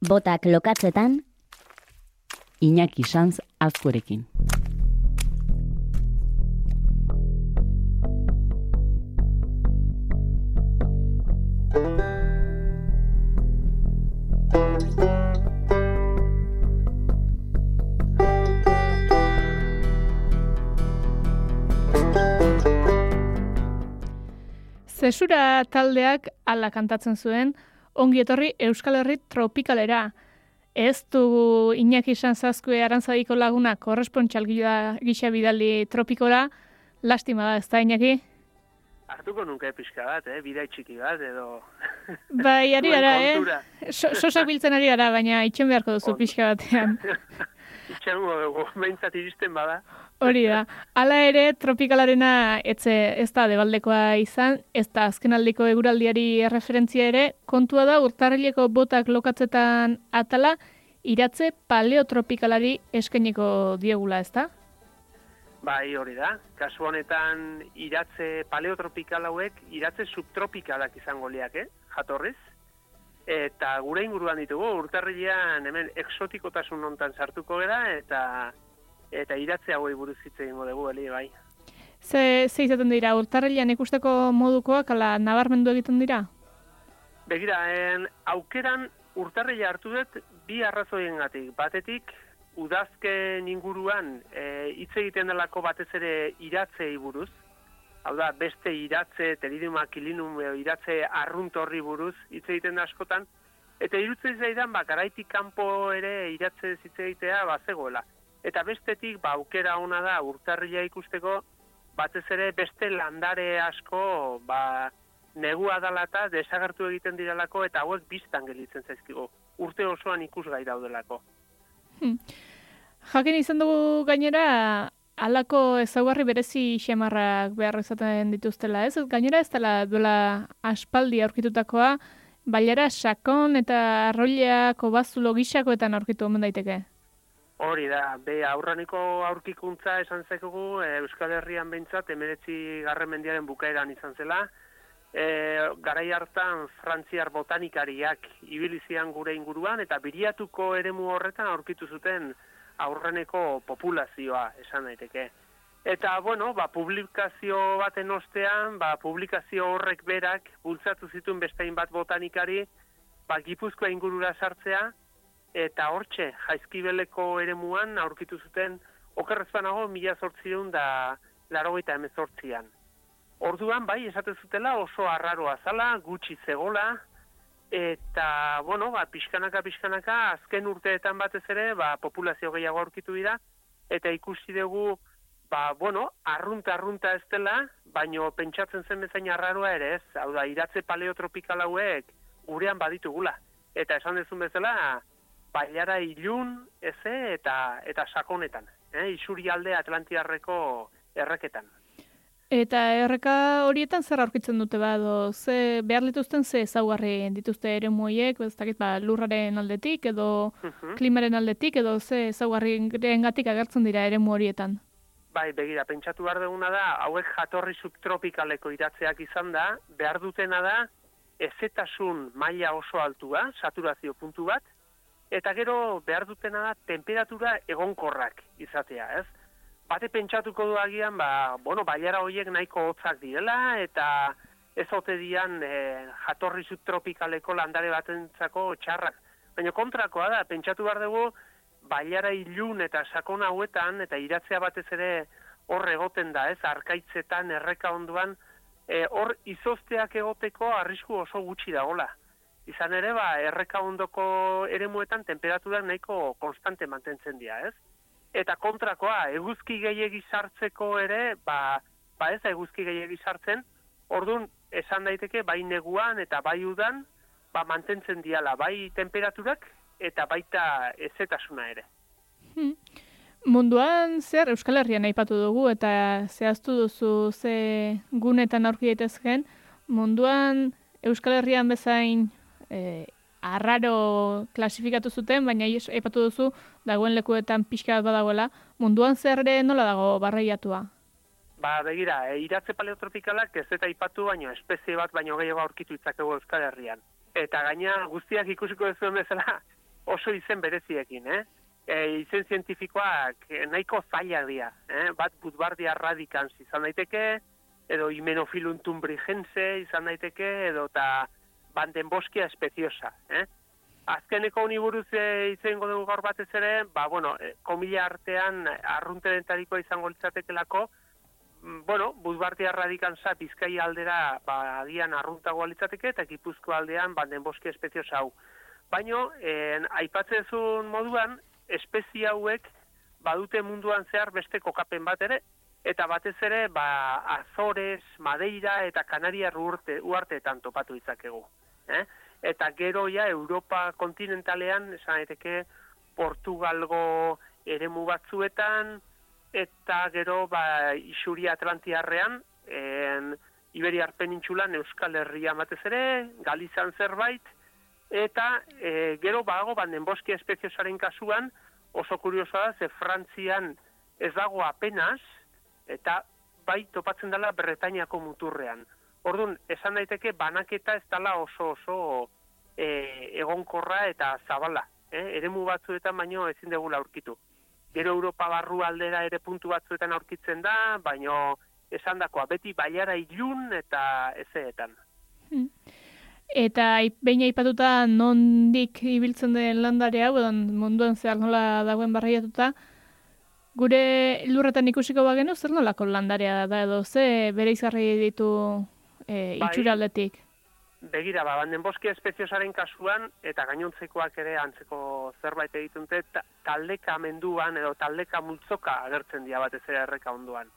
Botak lokatzetan, Iñaki Sanz azkurekin. Zesura taldeak ala kantatzen zuen, ongi etorri Euskal Herri tropikalera. Ez du Iñaki Sanzazkue arantzadiko laguna korrespontxal gisa bidaldi tropikora, lastima da, ez da Iñaki? Artuko nunca pixka bat, eh? bidai txiki bat, edo... Bai, ari gara, eh? Sosak biltzen ari gara, baina itxen beharko duzu pixka batean. itxen dugu, behintzat iristen bada. Hori da. Hala ere, tropikalarena etze ez da debaldekoa izan, ez da azkenaldiko eguraldiari referentzia ere, kontua da urtarrileko botak lokatzetan atala, iratze paleotropikalari eskeniko diegula, ez da? Bai, hori da. Kasu honetan iratze paleotropikal hauek, iratze subtropikalak izango liak, eh? jatorriz. Eta gure inguruan ditugu, urtarrilean hemen eksotikotasun nontan sartuko gara, eta eta iratze hauei buruz hitz egingo dugu eli bai. Ze ze izaten dira urtarrilean ikusteko modukoak ala nabarmendu egiten dira? Begira, en, aukeran urtarrila hartu dut bi arrazoiengatik. Batetik udazken inguruan e, hitz egiten delako batez ere iratzei buruz. Hau da, beste iratze, teriduma kilinum, iratze arrunt horri buruz hitz egiten da askotan. Eta irutzen zaidan, ba, garaitik kanpo ere iratze hitz egitea, ba, zegoela. Eta bestetik, ba, aukera ona da urtarria ikusteko, batez ere beste landare asko, ba, negua dala eta desagertu egiten diralako, eta hauek biztan gelitzen zaizkigu. Urte osoan ikusgai daudelako. Hmm. Jakin izan dugu gainera, alako ezaugarri berezi xemarrak behar izaten dituztela, ez? Gainera ez dela duela aspaldi aurkitutakoa, bailera sakon eta arroileako bazulo gixakoetan aurkitu omen daiteke. Hori da, be aurraniko aurkikuntza esan zekugu e, Euskal Herrian behintzat emeretzi garren mendiaren bukaeran izan zela. E, garai hartan frantziar botanikariak ibilizian gure inguruan eta biriatuko eremu horretan aurkitu zuten aurreneko populazioa esan daiteke. Eta, bueno, ba, publikazio baten ostean, ba, publikazio horrek berak bultzatu zituen bestein bat botanikari, ba, gipuzkoa ingurura sartzea, eta hortxe, jaizkibeleko eremuan aurkitu zuten okerrezpanago mila zortzion da larogeita emezortzian. Orduan, bai, esate zutela oso arraroa zala, gutxi zegola, eta, bueno, ba, pixkanaka, pixkanaka, azken urteetan batez ere, ba, populazio gehiago aurkitu dira, eta ikusi dugu, ba, bueno, arrunta, arrunta ez dela, baino pentsatzen zen bezain arraroa ere ez, hau da, iratze paleotropikal hauek gurean baditugula. Eta esan dezun bezala, bailara ilun, eze, eta, eta sakonetan, eh? isuri alde Atlantiarreko erreketan. Eta erreka horietan zer aurkitzen dute bado, ze behar dituzten ze ezaugarri dituzte ere muiek, ez dakit ba, lurraren aldetik edo uh klimaren aldetik edo ze ezaugarri gatik agertzen dira ere horietan. Bai, begira, pentsatu behar duguna da, hauek jatorri subtropikaleko iratzeak izan da, behar dutena da, ezetasun maila oso altua, saturazio puntu bat, eta gero behar dutena da temperatura egonkorrak izatea, ez? Bate pentsatuko du agian, ba, bueno, baiara horiek nahiko hotzak direla, eta ez ote dian e, jatorri subtropikaleko landare batentzako txarrak. Baina kontrakoa da, pentsatu behar dugu, baiara ilun eta sakon hauetan, eta iratzea batez ere hor egoten da, ez? Arkaitzetan, erreka onduan, e, hor izozteak egoteko arrisku oso gutxi dagola. Izan ere, ba, erreka ondoko eremuetan temperaturak nahiko konstante mantentzen dira, ez? Eta kontrakoa, eguzki gehiegi sartzeko ere, ba, ba ez eguzki gehiegi sartzen, orduan esan daiteke bai neguan eta bai udan, ba mantentzen diala, bai temperaturak eta baita ezetasuna ere. Hmm. Munduan zer Euskal Herrian aipatu dugu eta zehaztu duzu ze gunetan aurki daitezken, munduan Euskal Herrian bezain e, arraro klasifikatu zuten, baina aipatu duzu dagoen lekuetan pixka bat badagoela, munduan zer nola dago barreiatua? Ba, begira, e, iratze paleotropikalak ez eta aipatu baino, espezie bat baino gehiago aurkitu itzakegu Euskal Herrian. Eta gaina guztiak ikusiko ez duen bezala, oso izen bereziekin, eh? E, izen zientifikoak nahiko zailak dira, eh? bat butbardia radikans izan daiteke, edo himenofiluntum brigense izan daiteke, edo eta bandenboskia espeziosa, eh? Azkeneko uniburuz e, izango dugu gaur batez ere, ba, bueno, e, komila artean arrunte dentarikoa izango litzatekelako, mm, bueno, buzbartia radikanza bizkai aldera, ba, agian arruntagoa litzateke, eta gipuzko aldean banden boski espezio hau. Baino, en, aipatzezun moduan, espezia hauek badute munduan zehar beste kokapen bat ere, eta batez ere, ba, Azores, Madeira eta Kanaria uarte, uarteetan topatu izakegu. Eh? eta gero ja Europa kontinentalean esan daiteke Portugalgo eremu batzuetan eta gero ba Isuri Atlantiarrean en Iberiar penintsulan Euskal Herria batez ere Galizan zerbait eta e, gero bago banden boski espeziosaren kasuan oso kuriosoa da ze Frantzian ez dago apenas eta bai topatzen dela Bretainiako muturrean. Orduan, esan daiteke banaketa ez dala oso oso e, egonkorra eta zabala. Eh? Eremu batzuetan baino ezin dugu aurkitu. Gero Europa barru aldera ere puntu batzuetan aurkitzen da, baino esan dakoa, beti baiara ilun eta ezeetan. Hmm. Eta behin aipatuta nondik ibiltzen den landare hau, edo munduan zehar nola dagoen barriatuta, gure lurretan ikusiko bagenu, zer nolako landarea da edo, ze bere izgarri ditu e, itxuraldetik? Begira, ba, banden boski espeziosaren kasuan, eta gainontzekoak ere antzeko zerbait egiten dute, taldeka menduan edo taldeka multzoka agertzen dira batez ere erreka onduan.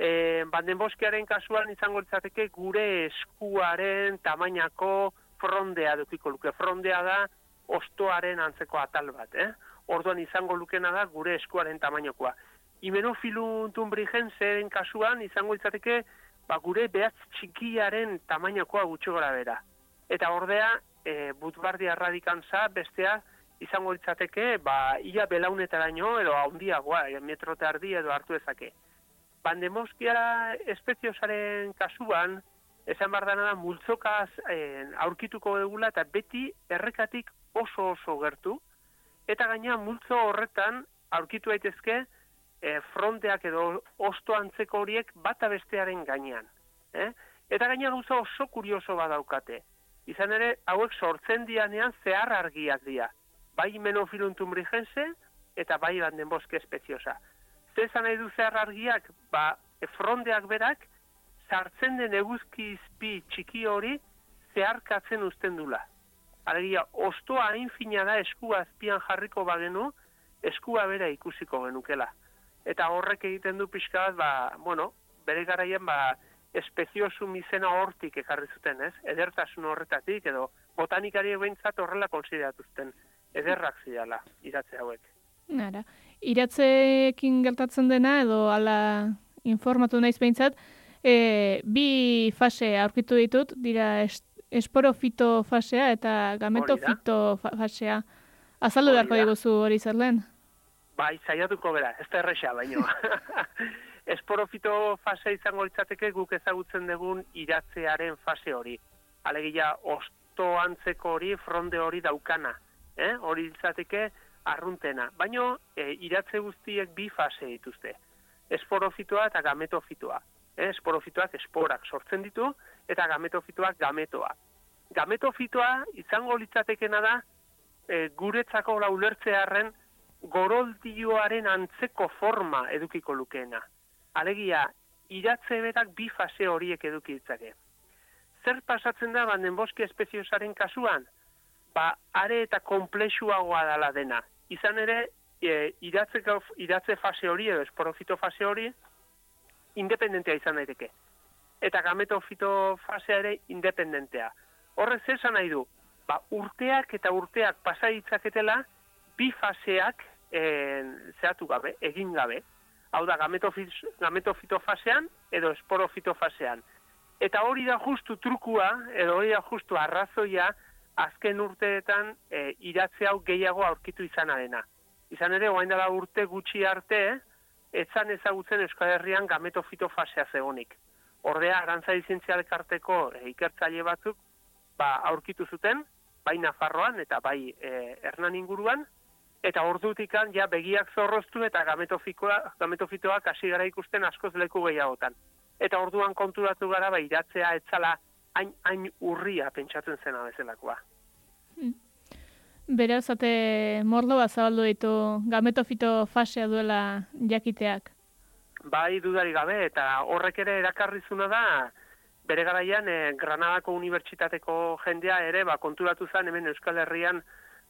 E, banden boskiaren kasuan izango litzateke gure eskuaren tamainako frondea dukiko luke. Frondea da ostoaren antzeko atal bat, eh? Orduan izango lukena da gure eskuaren tamainokoa. Imenofiluntun brigenzen kasuan izango litzateke ba, gure behatz txikiaren tamainakoa gutxo gara bera. Eta ordea, e, butbardia radikantza bestea izango ditzateke, ba, ia belaunetaraino edo handiagoa, e, metrote ardi edo hartu ezake. Bandemoskia espeziosaren kasuan, esan behar da multzokaz e, aurkituko dugula eta beti errekatik oso oso gertu, eta gaina multzo horretan aurkitu daitezke, e, fronteak edo osto antzeko horiek bata bestearen gainean. Eh? Eta gaina gauza oso kurioso badaukate. Izan ere, hauek sortzen dianean zehar argiak dira. Bai menofiluntum brigense eta bai banden boske espeziosa. Zezan nahi du zehar argiak, ba, e, fronteak berak, sartzen den eguzki izpi txiki hori zeharkatzen usten dula. Alegia, ostoa hain fina da eskua azpian jarriko bagenu, eskua bera ikusiko genukela eta horrek egiten du pixka bat, ba, bueno, bere garaien, ba, espeziosu mizena hortik ekarri zuten, ez? Edertasun horretatik, edo botanikari behintzat horrela konsideratuzten, ederrak zidala, iratze hauek. Nara, iratzeekin gertatzen dena, edo ala informatu naiz behintzat, e, bi fase aurkitu ditut, dira esporofito fasea eta gametofito fasea. Azaldu beharko diguzu hori zer lehen? Bai, zaiatuko bera, ez da erresa, baino. Esporofito fase izango litzateke guk ezagutzen dugun iratzearen fase hori. Alegia, osto antzeko hori, fronde hori daukana. Eh? Hori litzateke arruntena. Baino, e, iratze guztiek bi fase dituzte. Esporofitoa eta gametofitoa. Eh? Esporofitoak esporak sortzen ditu, eta gametofitoak gametoa. Gametofitoa izango litzatekena da, e, guretzako laulertzearen goroldioaren antzeko forma edukiko lukeena. Alegia, iratze berak bi fase horiek eduki ditzake. Zer pasatzen da banden boski espeziosaren kasuan? Ba, are eta komplexuagoa dala dena. Izan ere, e, iratze, iratze fase hori edo esporofito fase hori independentea izan daiteke. Eta gametofito fasea ere independentea. Horrez esan nahi du, ba, urteak eta urteak pasa ditzaketela, bi faseak en, zehatu gabe, egin gabe. Hau da, gametofito fasean edo esporofito fasean. Eta hori da justu trukua, edo hori da justu arrazoia, azken urteetan e, iratze hau gehiago aurkitu izan arena. Izan ere, oain dela urte gutxi arte, etzan ezagutzen Euskal Herrian gametofito fasea zegonik. Ordea, arantza izintzialek arteko e, ikertzaile batzuk, ba, aurkitu zuten, bai Nafarroan eta bai e, Hernan inguruan, eta ordutikan ja begiak zorroztu eta gametofikoa, gametofitoak hasi gara ikusten askoz leku gehiagotan. Eta orduan konturatu gara bai iratzea etzala hain, hain urria pentsatzen zena bezalakoa. Hmm. Beraz, ate morlo bat zabaldu ditu gametofito fasea duela jakiteak. Bai, dudari gabe, eta horrek ere erakarrizuna da, bere garaian, e, Granadako Unibertsitateko jendea ere, ba, konturatu zen, hemen Euskal Herrian,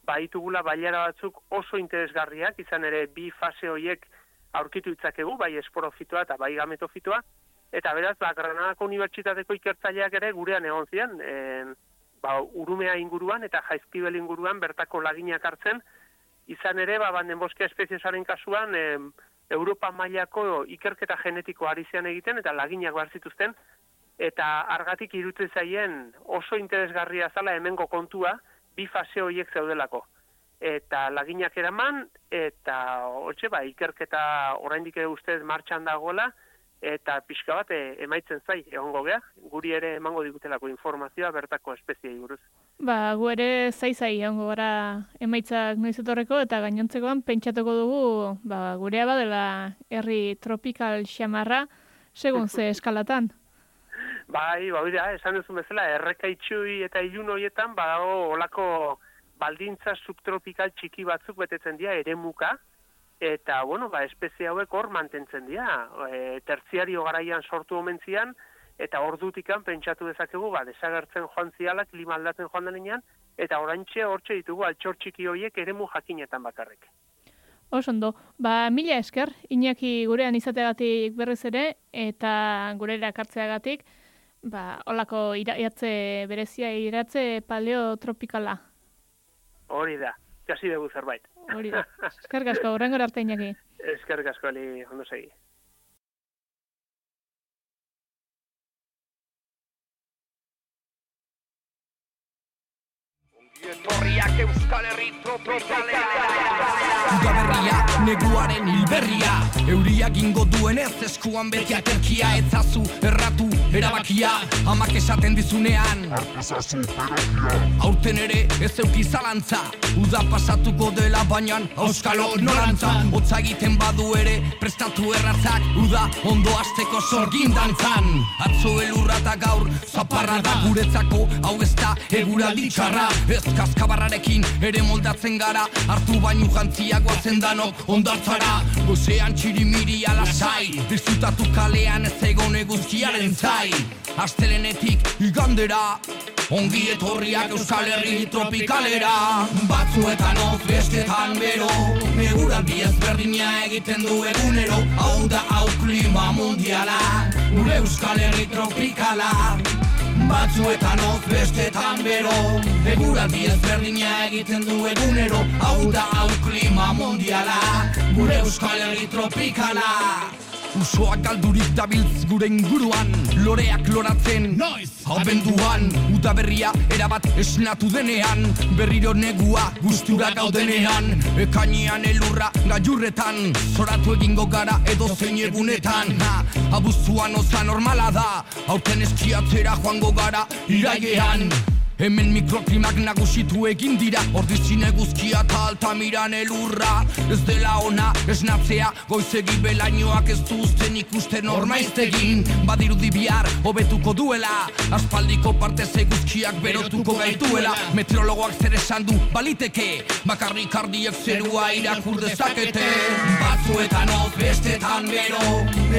baitugula bailara batzuk oso interesgarriak, izan ere bi fase horiek aurkitu itzakegu, bai esporofitoa eta bai gametofitoa, eta beraz, ba, Granadako Unibertsitateko ikertzaileak ere gurean egon zian, e, ba, urumea inguruan eta jaizkibel inguruan bertako laginak hartzen, izan ere, ba, banden boske espeziesaren kasuan, e, Europa mailako ikerketa genetiko ari egiten eta laginak bar zituzten eta argatik irutzen zaien oso interesgarria zala hemengo kontua bi fase horiek zeudelako. Eta laginak eraman eta hotxe ba ikerketa oraindik ere ustez martxan dagoela eta pixka bat eh, emaitzen zai egongo gea, guri ere emango digutelako informazioa bertako espeziei buruz. Ba, gu ere zai zai egongo gara emaitzak noiz etorreko eta gainontzekoan pentsatuko dugu ba, gurea badela herri tropikal xamarra segun ze eskalatan. Bai, ba, bida, esan duzu bezala, errekaitxui eta ilun horietan, badago olako baldintza subtropikal txiki batzuk betetzen dira ere muka, eta, bueno, ba, espezie hauek hor mantentzen dira. E, terziario garaian sortu omentzian, eta hor dutikan pentsatu dezakegu, ba, desagertzen joan ziala, klima aldatzen joan denean, eta orantxe hortxe ditugu altxor txiki horiek ere mu jakinetan bakarrek. Osondo, ba, mila esker, Iñaki gurean izateagatik berriz ere, eta gure erakartzeagatik, ba, olako iratze berezia, iratze paleotropikala. Hori da, kasi dugu zerbait. Hori da. Eskerrik asko, horrengor arte inaki. Eskerrik asko, ali, ondo segi. Etorriak Euskal Herri Udaberria, neguaren hilberria. Euriak ingo duen ez eskuan beti aterkia. Etzazu, erratu, erabakia. Amak esaten dizunean. Aurten ere ez euki zalantza Uda pasatuko dela baina Euskalo norantza. Otza egiten badu ere prestatu erratzak. Uda ondo azteko sorgin dantzan. Atzo elurra eta gaur zaparra da guretzako. Hau ez da egura ditxarra Ez kaskabarrarekin ere moldatzen gara. Artu baino jantzia guazen danok ondartzara. Gozean txirimiri alasai Disfrutatu kalean ez egon eguzkiaren zai. Astelenetik igandera Ongi etorriak Euskal Herri tropikalera. Batzuetan of bestetan bero Neguran bi ezberdina egiten du egunero. Hau da hau klima mundiala Gure Euskal Herri tropikala Batzuetan of bestetan bero. Eguraldi ezberdina egiten du egunero. Hau da hau klima mundiala Gure Euskal Herri tropikala Usoak galdurik dabiltz gure inguruan Loreak loratzen Noiz Abenduan. Uta berria erabat esnatu denean Berriro negua gustura gaudenean. Ekainean elurra gaiurretan Zoratu egingo gara edo zein egunetan. Ha, Abuztuan oza normala da Aurten eskiatzera joango gara iraigean Hemen mikroklimak nagusitu egin dira Ordizin eguzkia eta altamiran elurra. Ez dela ona esnatzea Goizegi belainoak ez duzten ikusten ormaiztegin Badirudi bihar hobetuko duela. Aspaldiko partez eguzkiak berotuko gaituela. Meteorologoak zer esan du baliteke. Bakarrik ardiek zerua irakur dezakete. Batzuetan hoz bestetan bero.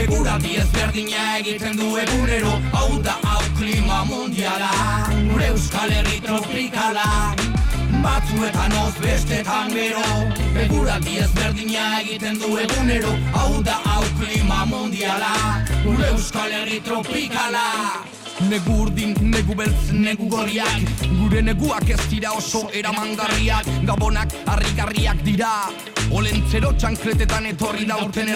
Eguraldi ezberdina egiten du egunero. Hau da hau klima mundiala. Gure euskal herri tropikala Batzuetan oz bestetan bero Eguraldi ezberdina egiten du egunero Hau da hau klima mundiala Gure euskal herri tropikala Negu urdin, negu beltz, negu goriak Gure neguak ez dira oso eramangarriak. Gabonak harrigarriak dira. Olentzero txankletetan etorri da urten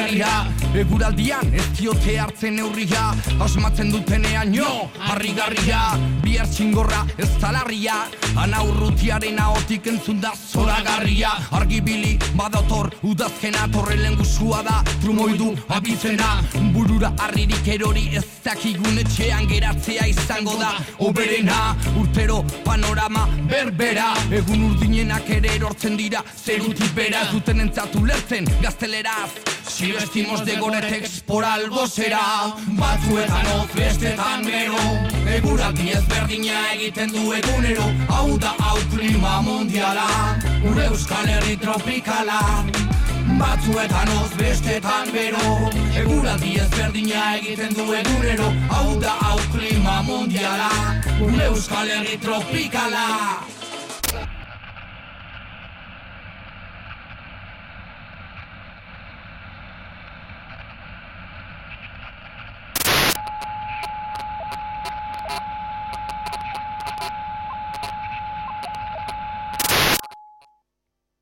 Eguraldian ez diote hartzen neurria. Asmatzen dutenean jo, harrigarria. Bihar txingorra ez talarria Ana urrutiaren ahotik entzun da zoragarria. Argibili badator udazkena Torrelen guzua da. Trumoidu abizena Burura harririk erori ez dakigun etxean geratzea urtea izango da oberena urtero panorama berbera. Egun urdinenak ere erortzen dira zerutik bera. Duten entzatu lertzen gazteleraz Si vestimos de goretex por algo será. Batzuetan oz bestetan gero Egura diez berdina egiten du egunero. Hau da hau klima mundiala Ure euskal herri tropikala Batzuetan oz bestetan bero. Egura diez berdina egiten du egunero. Hau da hau klima mundiala Ure euskal herri tropikala